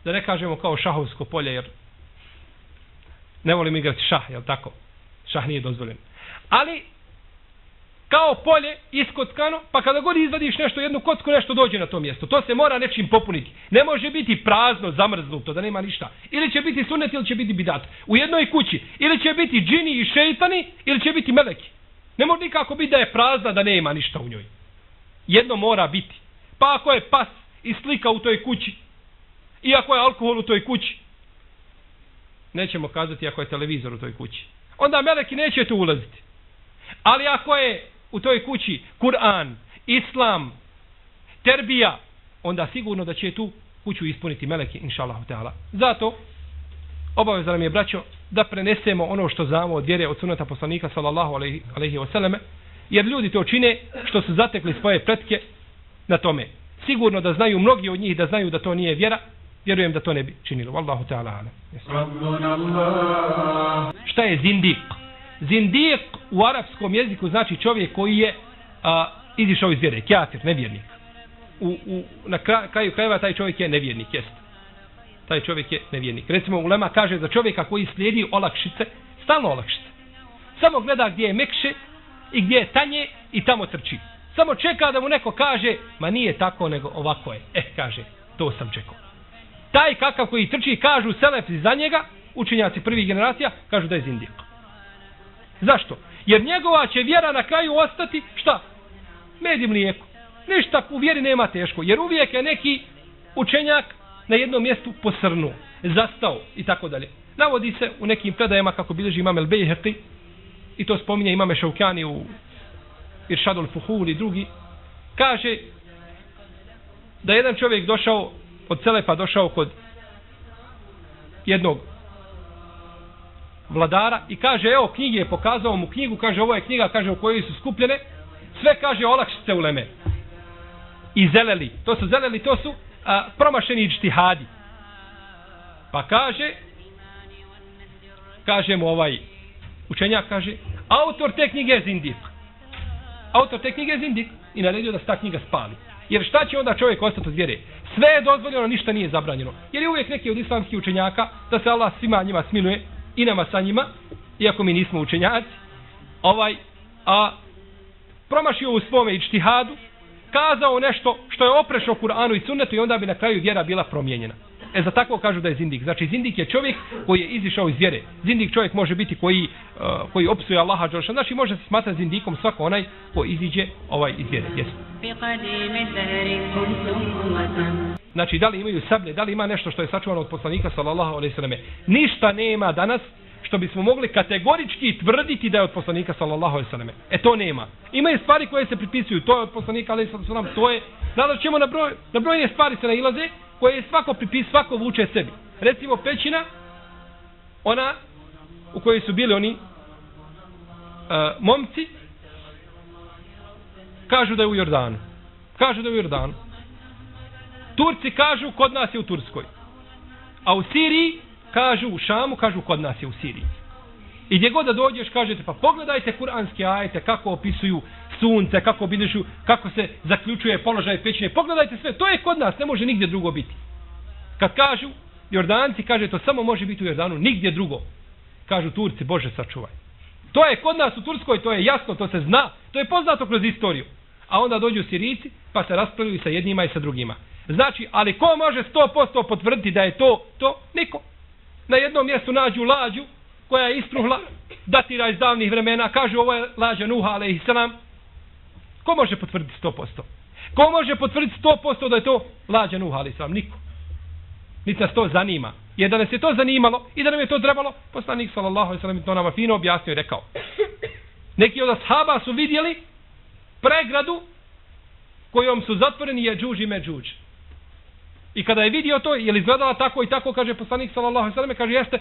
S1: da ne kažemo kao šahovsko polje, jer ne volim igrati šah, jel tako? Šah nije dozvoljen. Ali, kao polje iskockano, pa kada god izvadiš nešto, jednu kocku, nešto dođe na to mjesto. To se mora nečim popuniti. Ne može biti prazno, zamrznuto, da nema ništa. Ili će biti sunet, ili će biti bidat. U jednoj kući. Ili će biti džini i šeitani, ili će biti meleki. Ne može nikako biti da je prazna, da nema ništa u njoj. Jedno mora biti. Pa ako je pas i slika u toj kući, i ako je alkohol u toj kući, nećemo kazati ako je televizor u toj kući. Onda meleki neće tu ulaziti. Ali ako je u toj kući Kur'an, Islam, Terbija, onda sigurno da će tu kuću ispuniti meleki, inša Allah. Zato, obaveza nam je, braćo, da prenesemo ono što znamo od vjere od sunata poslanika, sallallahu alaihi, alaihi wasallam, jer ljudi to čine što su zatekli svoje pretke na tome. Sigurno da znaju mnogi od njih da znaju da to nije vjera, vjerujem da to ne bi činilo. Wallahu ta'ala ala. Šta je zindik? Zindik u arapskom jeziku znači čovjek koji je a, izišao iz vjere, kjafir, nevjernik. U, u, na kraju krajeva taj čovjek je nevjernik, jest. Taj čovjek je nevjernik. Recimo, Ulema kaže za čovjeka koji slijedi olakšice, stalno olakšice. Samo gleda gdje je mekše i gdje je tanje i tamo trči. Samo čeka da mu neko kaže, ma nije tako, nego ovako je. Eh, kaže, to sam čekao. Taj kakav koji trči, kažu selefi za njega, učenjaci prvih generacija, kažu da je zindik. Zašto? Jer njegova će vjera na kraju ostati, šta? Med i mlijeko. Ništa u vjeri nema teško. Jer uvijek je neki učenjak na jednom mjestu posrnu, zastao i tako dalje. Navodi se u nekim predajama kako bilježi imam El Bejherti i to spominje imame Šaukjani u Iršadul Fuhul i drugi. Kaže da jedan čovjek došao od Celepa došao kod jednog vladara i kaže, evo knjige je pokazao mu knjigu, kaže, ovo je knjiga, kaže, u kojoj su skupljene, sve kaže, olakšice u leme. I zeleli, to su zeleli, to su a, promašeni ičtihadi. Pa kaže, kaže mu ovaj učenjak, kaže, autor te knjige je zindik. Autor te knjige je zindik i naredio da se ta knjiga spali. Jer šta će onda čovjek ostati od vjere? Sve je dozvoljeno, ništa nije zabranjeno. Jer je uvijek neki od islamskih učenjaka da se Allah svima njima smiluje i nama sa njima, iako mi nismo učenjaci, ovaj, a promašio u svome ičtihadu, kazao nešto što je oprešno Kur'anu i sunnetu i onda bi na kraju vjera bila promijenjena. E za tako kažu da je zindik. Znači zindik je čovjek koji je izišao iz vjere. Zindik čovjek može biti koji, uh, koji opsuje Allaha Đorša. Znači može se smatrati zindikom svako onaj ko iziđe ovaj iz vjere. Jesu. Znači da li imaju sablje, da li ima nešto što je sačuvano od poslanika sallallahu alejhi ve selleme. Ništa nema danas što bismo mogli kategorički tvrditi da je od poslanika sallallahu alejhi ve selleme. E to nema. Ima i stvari koje se pripisuju, to je od poslanika alejhi ve to je Nadal ćemo na broj na brojne stvari se nailaze koje je svako pripis, svako vuče sebi. Recimo pećina, ona u kojoj su bili oni uh, momci, kažu da je u Jordanu. Kažu da je u Jordanu. Turci kažu kod nas je u Turskoj. A u Siriji kažu u Šamu, kažu kod nas je u Siriji. I gdje god da dođeš, kažete, pa pogledajte kuranske ajete, kako opisuju sunce, kako bilježu, kako se zaključuje položaj pećine. Pogledajte sve, to je kod nas, ne može nigdje drugo biti. Kad kažu, Jordanci kaže, to samo može biti u Jordanu, nigdje drugo. Kažu Turci, Bože sačuvaj. To je kod nas u Turskoj, to je jasno, to se zna, to je poznato kroz istoriju. A onda dođu Sirici, pa se raspravljaju sa jednima i sa drugima. Znači, ali ko može 100% potvrditi da je to, to? Niko. Na jednom mjestu nađu lađu, koja je istruhla, datira iz davnih vremena, kaže ovo je lađa Nuha, ale i. Ko može potvrditi 100%? Ko može potvrditi 100% da je to lađa Nuha, ale i? Niko. Niti nas to zanima. Jer da nas je to zanimalo i da nam je to trebalo, poslanik sallallahu alaihi sallam to nama fino objasnio i rekao. Neki od ashaba su vidjeli pregradu kojom su zatvoreni je džuž i međuđ. I kada je vidio to, je li izgledala tako i tako, kaže poslanik sallallahu alaihi sallam, kaže jeste,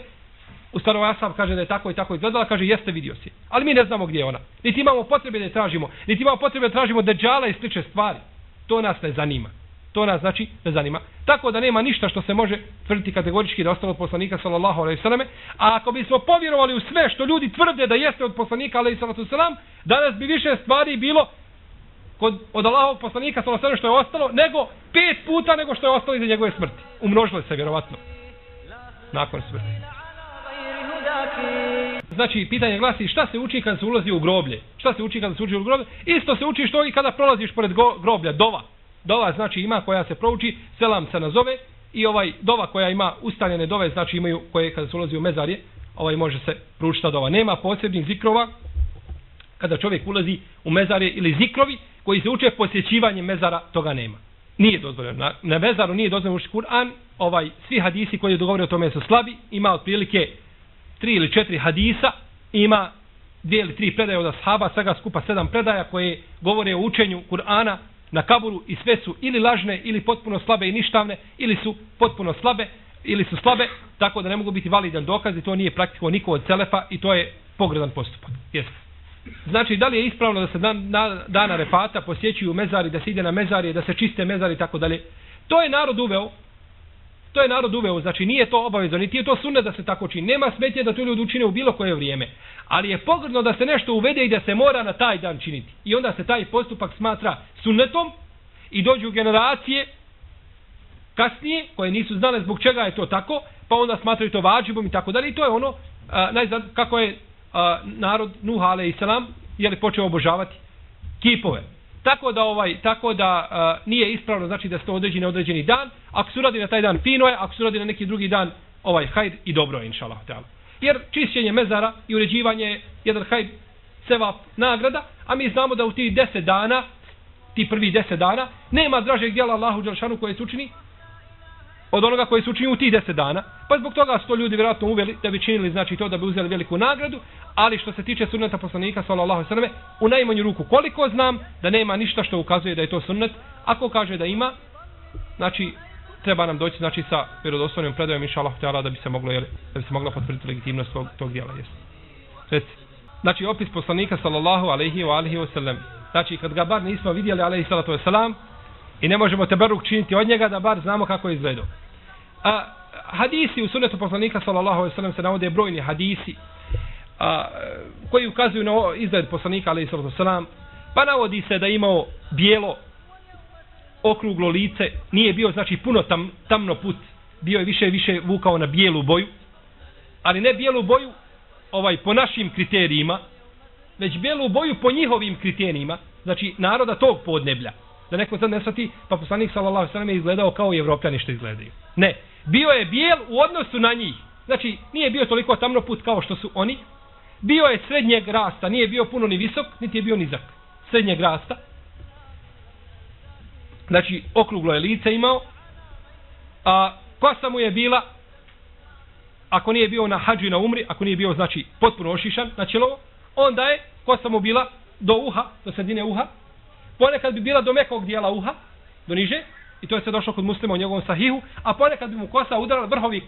S1: u starom asab kaže da je tako i tako izgledala, kaže jeste vidio si. Ali mi ne znamo gdje je ona. Niti imamo potrebe da je tražimo, niti imamo potrebe da tražimo deđala i sliče stvari. To nas ne zanima. To nas znači ne zanima. Tako da nema ništa što se može tvrditi kategorički da ostalo od poslanika sallallahu alejhi ve selleme, a ako bismo povjerovali u sve što ljudi tvrde da jeste od poslanika alejhi salatu selam, danas bi više stvari bilo kod od Allahovog poslanika sallallahu alejhi što je ostalo nego pet puta nego što je ostalo iza njegove smrti. Umnožilo se vjerovatno nakon smrti. Znači, pitanje glasi šta se uči kad se ulazi u groblje? Šta se uči kada se uči u groblje? Isto se uči što i kada prolaziš pored groblja, dova. Dova znači ima koja se prouči, selam se nazove i ovaj dova koja ima ustaljene dove, znači imaju koje kada se ulazi u mezarje, ovaj može se proučiti dova. Nema posebnih zikrova kada čovjek ulazi u mezarje ili zikrovi koji se uče posjećivanjem mezara, toga nema. Nije dozvoljeno. Na, na mezaru nije dozvoljeno učiti Kur'an. Ovaj, svi hadisi koji je dogovorio o tome su slabi. Ima otprilike tri ili četiri hadisa. Ima dvije ili tri predaje od ashaba, svega skupa sedam predaja koje govore o učenju Kur'ana na kaburu i sve su ili lažne ili potpuno slabe i ništavne ili su potpuno slabe ili su slabe tako da ne mogu biti validan dokaz i to nije praktiko niko od Selefa i to je pogredan postupak. Jeste. Znači, da li je ispravno da se dan, na, dana repata posjećuju mezari, da se ide na mezari, da se čiste mezari i tako dalje? To je narod uveo. To je narod uveo, znači nije to obavezno, niti je to sunne da se tako čini. Nema smetje da to ljudi učine u bilo koje vrijeme. Ali je pogrdno da se nešto uvede i da se mora na taj dan činiti. I onda se taj postupak smatra sunnetom i dođu generacije kasnije koje nisu znale zbog čega je to tako, pa onda smatraju to vađibom i tako dalje. I to je ono, a, najzad, kako je a, narod Nuh alaih salam je li počeo obožavati kipove. Tako da ovaj tako da a, nije ispravno znači da se to određi na određeni dan, ako se radi na taj dan fino je, ako se radi na neki drugi dan ovaj hajr i dobro je inshallah taala. Jer čišćenje mezara i uređivanje je jedan hajr sevap nagrada, a mi znamo da u tih 10 dana ti prvi 10 dana nema dražeg djela Allahu dželšanu koje se učini od onoga koji su učinili u tih deset dana, pa zbog toga su to ljudi vjerojatno uveli da bi činili znači to da bi uzeli veliku nagradu, ali što se tiče sunneta poslanika sallallahu alejhi ve u najmanju ruku koliko znam da nema ništa što ukazuje da je to sunnet, ako kaže da ima, znači treba nam doći znači sa vjerodostojnim predajom inshallah taala da bi se moglo jeli, da bi se mogla potvrditi legitimnost tog tog djela jest. Reci. Znači opis poslanika sallallahu alejhi ve alihi ve sellem. Znači kad ga bar nismo vidjeli alejhi salatu ve selam i ne možemo teberuk činiti od njega da bar znamo kako je izgledao. A, hadisi u sunetu poslanika sallallahu alejhi ve sellem se navode brojni hadisi a, koji ukazuju na izgled poslanika alejhi ve sellem pa navodi se da imao bijelo okruglo lice nije bio znači puno tam, tamno put bio je više više vukao na bijelu boju ali ne bijelu boju ovaj po našim kriterijima već bijelu boju po njihovim kriterijima znači naroda tog podneblja. Da neko sad ne svati pa poslanik sallallahu alejhi ve sellem je izgledao kao i evropljani što izgledaju. Ne bio je bijel u odnosu na njih. Znači, nije bio toliko tamno put kao što su oni. Bio je srednjeg rasta, nije bio puno ni visok, niti je bio nizak. Srednjeg rasta. Znači, okruglo je lice imao. A kosa mu je bila, ako nije bio na hađu i na umri, ako nije bio, znači, potpuno ošišan na čelovo, onda je kosa mu bila do uha, do sredine uha. Ponekad bi bila do mekog dijela uha, do niže, I to je se došlo kod muslima u njegovom sahihu. A ponekad bi mu kosa udarala vrhovi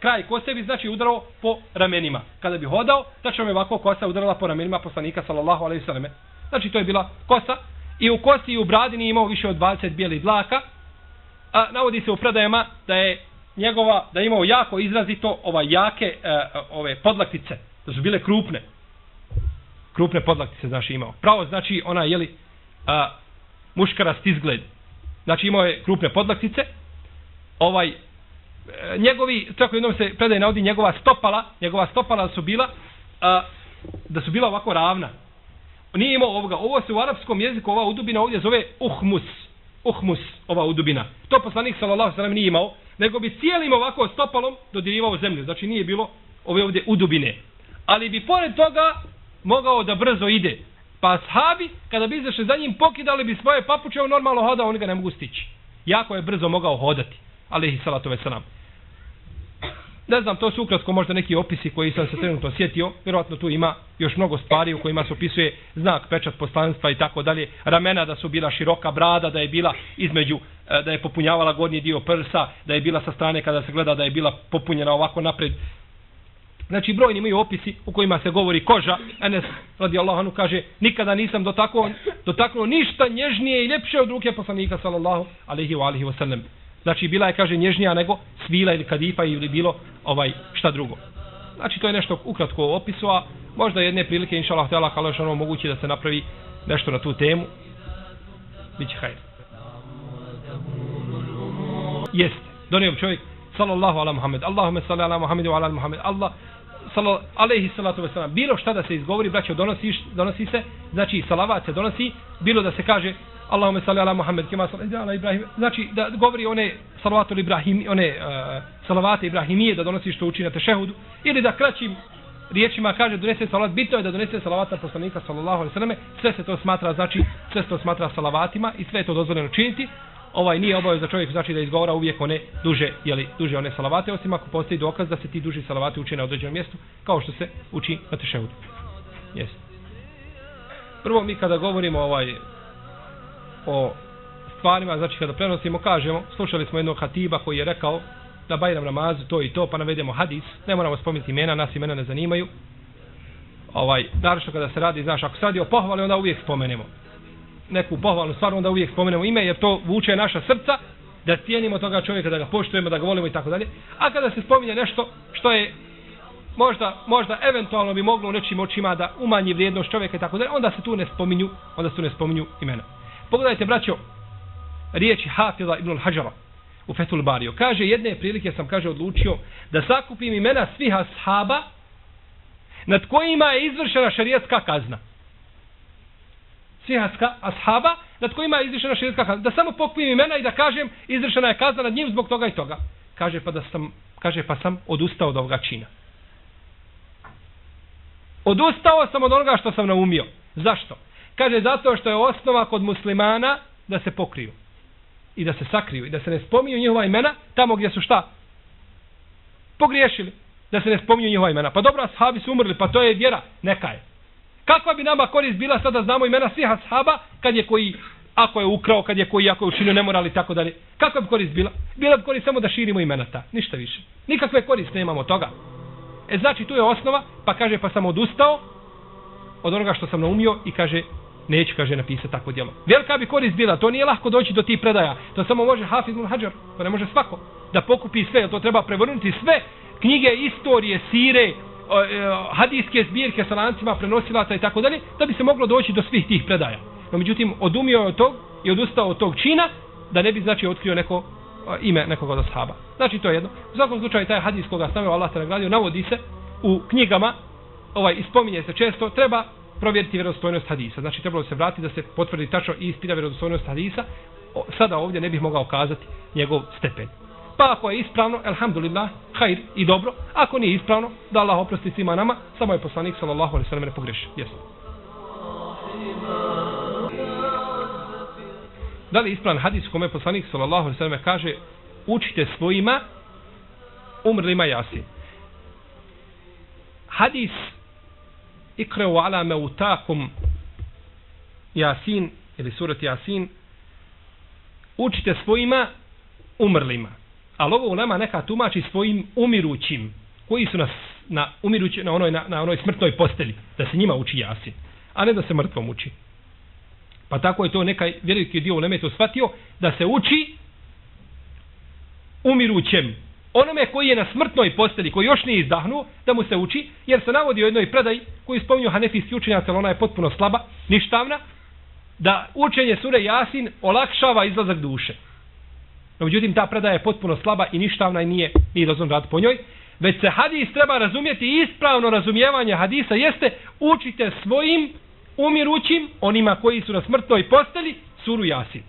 S1: kraj kose bi znači udarao po ramenima. Kada bi hodao, znači tačno je ovako kosa udarala po ramenima poslanika sallallahu alejhi ve selleme. Znači to je bila kosa i u kosi i u bradi nije imao više od 20 bijelih dlaka. A navodi se u predajama da je njegova da je imao jako izrazito ova jake uh, ove podlaktice, da su bile krupne. Krupne podlaktice znači imao. Pravo znači ona je li uh, muškarast izgled znači imao je krupne podlaktice, ovaj, e, njegovi, tako jednom se predaje navodi, njegova stopala, njegova stopala su bila, a, da su bila ovako ravna. Nije imao ovoga, ovo se u arapskom jeziku, ova udubina ovdje zove uhmus, uhmus, ova udubina. To poslanik sallallahu sallam nije imao, nego bi cijelim ovako stopalom dodirivao zemlju, znači nije bilo ove ovdje udubine. Ali bi pored toga mogao da brzo ide, Pa ashabi, kada bi izašli za njim, pokidali bi svoje papuče, on normalno hodao, oni ga ne mogu stići. Jako je brzo mogao hodati. Alehi salatu veselam. Ne znam, to su ukratko možda neki opisi koji sam se trenutno sjetio. Vjerovatno tu ima još mnogo stvari u kojima se opisuje znak, pečat poslanstva i tako dalje. Ramena da su bila široka brada, da je bila između, eh, da je popunjavala gornji dio prsa, da je bila sa strane kada se gleda da je bila popunjena ovako napred Znači, brojni imaju opisi u kojima se govori koža. Enes, radi Allahanu, kaže, nikada nisam dotaknuo, dotaknuo ništa nježnije i ljepše od ruke poslanika, sallallahu alaihi wa alihi wa sallam. Znači, bila je, kaže, nježnija nego svila ili kadifa ili bilo ovaj šta drugo. Znači, to je nešto ukratko u opisu, a možda jedne prilike, inša Allah, tela, kao ono moguće da se napravi nešto na tu temu. Biće hajde. Jeste. Donio čovjek, sallallahu ala Muhammed, Allahume salli ala Muhammed wa ala Muhammed, Allah, sallallahu alejhi salatu vesselam. Bilo šta da se izgovori braćo donosi donosi se znači salavat se donosi bilo da se kaže Allahume salli ala Muhammed kema salli ala Ibrahim. Znači da govori one salavatul Ibrahim one uh, salavate Ibrahimije da donosi što uči na tešehudu ili da kraćim riječima kaže donese salavat. Bitno je da donese salavat na poslanika sallallahu alejhi ve selleme sve se to smatra znači sve se to smatra salavatima i sve je to dozvoljeno činiti ovaj nije obavez za čovjek znači da izgovara uvijek one duže je li duže one salavate osim ako postoji dokaz da se ti duži salavati uče na određenom mjestu kao što se uči na tešehudu. Jeste. Prvo mi kada govorimo ovaj o stvarima, znači kada prenosimo, kažemo, slušali smo jednog hatiba koji je rekao da Bajram namaz to i to, pa navedemo hadis, ne moramo spomenuti imena, nas imena ne zanimaju. Ovaj, naravno kada se radi, znaš, ako se radi o pohvali, onda uvijek spomenemo neku pohvalnu stvar, onda uvijek spomenemo ime, jer to vuče naša srca, da cijenimo toga čovjeka, da ga poštujemo, da ga volimo i tako dalje. A kada se spominje nešto što je možda, možda eventualno bi moglo u nečim očima da umanji vrijednost čovjeka i tako dalje, onda se tu ne spominju, onda se tu ne spominju imena. Pogledajte, braćo, riječi Hafila ibn al-Hajara u Fethul Bario. Kaže, jedne prilike sam, kaže, odlučio da sakupim imena svih ashaba nad kojima je izvršena šarijetska kazna sihaska ashaba nad kojima je izvršena širijska kazna. Da samo pokupim imena i da kažem izvršena je kazna nad njim zbog toga i toga. Kaže pa da sam, kaže pa sam odustao od ovoga čina. Odustao sam od onoga što sam naumio. Zašto? Kaže zato što je osnova kod muslimana da se pokriju. I da se sakriju. I da se ne spominju njihova imena tamo gdje su šta? Pogriješili. Da se ne spominju njihova imena. Pa dobro, ashabi su umrli, pa to je vjera. Neka je. Kakva bi nama korist bila sada znamo imena svih ashaba kad je koji ako je ukrao, kad je koji ako je učinio nemoral i tako dalje. Kakva bi korist bila? Bila bi korist samo da širimo imena ta. Ništa više. Nikakve korist nemamo toga. E znači tu je osnova, pa kaže pa sam odustao od onoga što sam naumio i kaže neću, kaže, napisati tako djelo. Velika bi korist bila, to nije lahko doći do tih predaja. To samo može Hafiz Hajar, to ne može svako. Da pokupi sve, to treba prevrnuti sve knjige, istorije, sire, E, hadijske zbirke sa lancima prenosilaca i tako dalje, da bi se moglo doći do svih tih predaja. No međutim, odumio je od tog i odustao od tog čina, da ne bi znači otkrio neko e, ime nekog od ashaba. Znači to je jedno. U svakom slučaju taj hadijs koga stavio Allah se nagradio, navodi se u knjigama, ovaj, ispominje se često, treba provjeriti vjerodostojnost hadisa. Znači trebalo se vratiti da se potvrdi tačno i ispita vjerodostojnost hadisa. Sada ovdje ne bih mogao kazati njegov stepen. Pa ako je ispravno, elhamdulillah, hajr i dobro. Ako nije ispravno, da Allah oprosti svima nama, samo je poslanik sallallahu alaihi sallam ne pogreši. Jesu. Da li ispravan hadis kome poslanik sallallahu alaihi sallam kaže učite svojima umrlima jasin. Hadis ikreu ala meutakum jasin ili surat jasin učite svojima umrlima ali ovo ulema neka tumači svojim umirućim, koji su nas na, umirući, na, onoj, na, na onoj smrtnoj posteli, da se njima uči jasin, a ne da se mrtvom uči. Pa tako je to neka veliki dio uleme to shvatio, da se uči umirućem, onome koji je na smrtnoj posteli, koji još nije izdahnuo, da mu se uči, jer se navodi u jednoj predaj koji spominju hanefijski učenjac, ali ona je potpuno slaba, ništavna, da učenje sure Jasin olakšava izlazak duše. No, međutim, ta predaja je potpuno slaba i ništavna i nije, nije dozvan rad po njoj. Već se hadis treba razumjeti ispravno razumijevanje hadisa jeste učite svojim umirućim, onima koji su na smrtnoj posteli, suru jasin.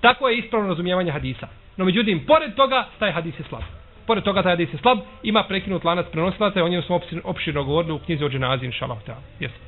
S1: Tako je ispravno razumijevanje hadisa. No, međutim, pored toga, taj hadis je slab. Pored toga, taj hadis je slab, ima prekinut lanac prenosilaca i o njemu smo opširno govorili u knjizi o dženazi, inša Allah. Jesu.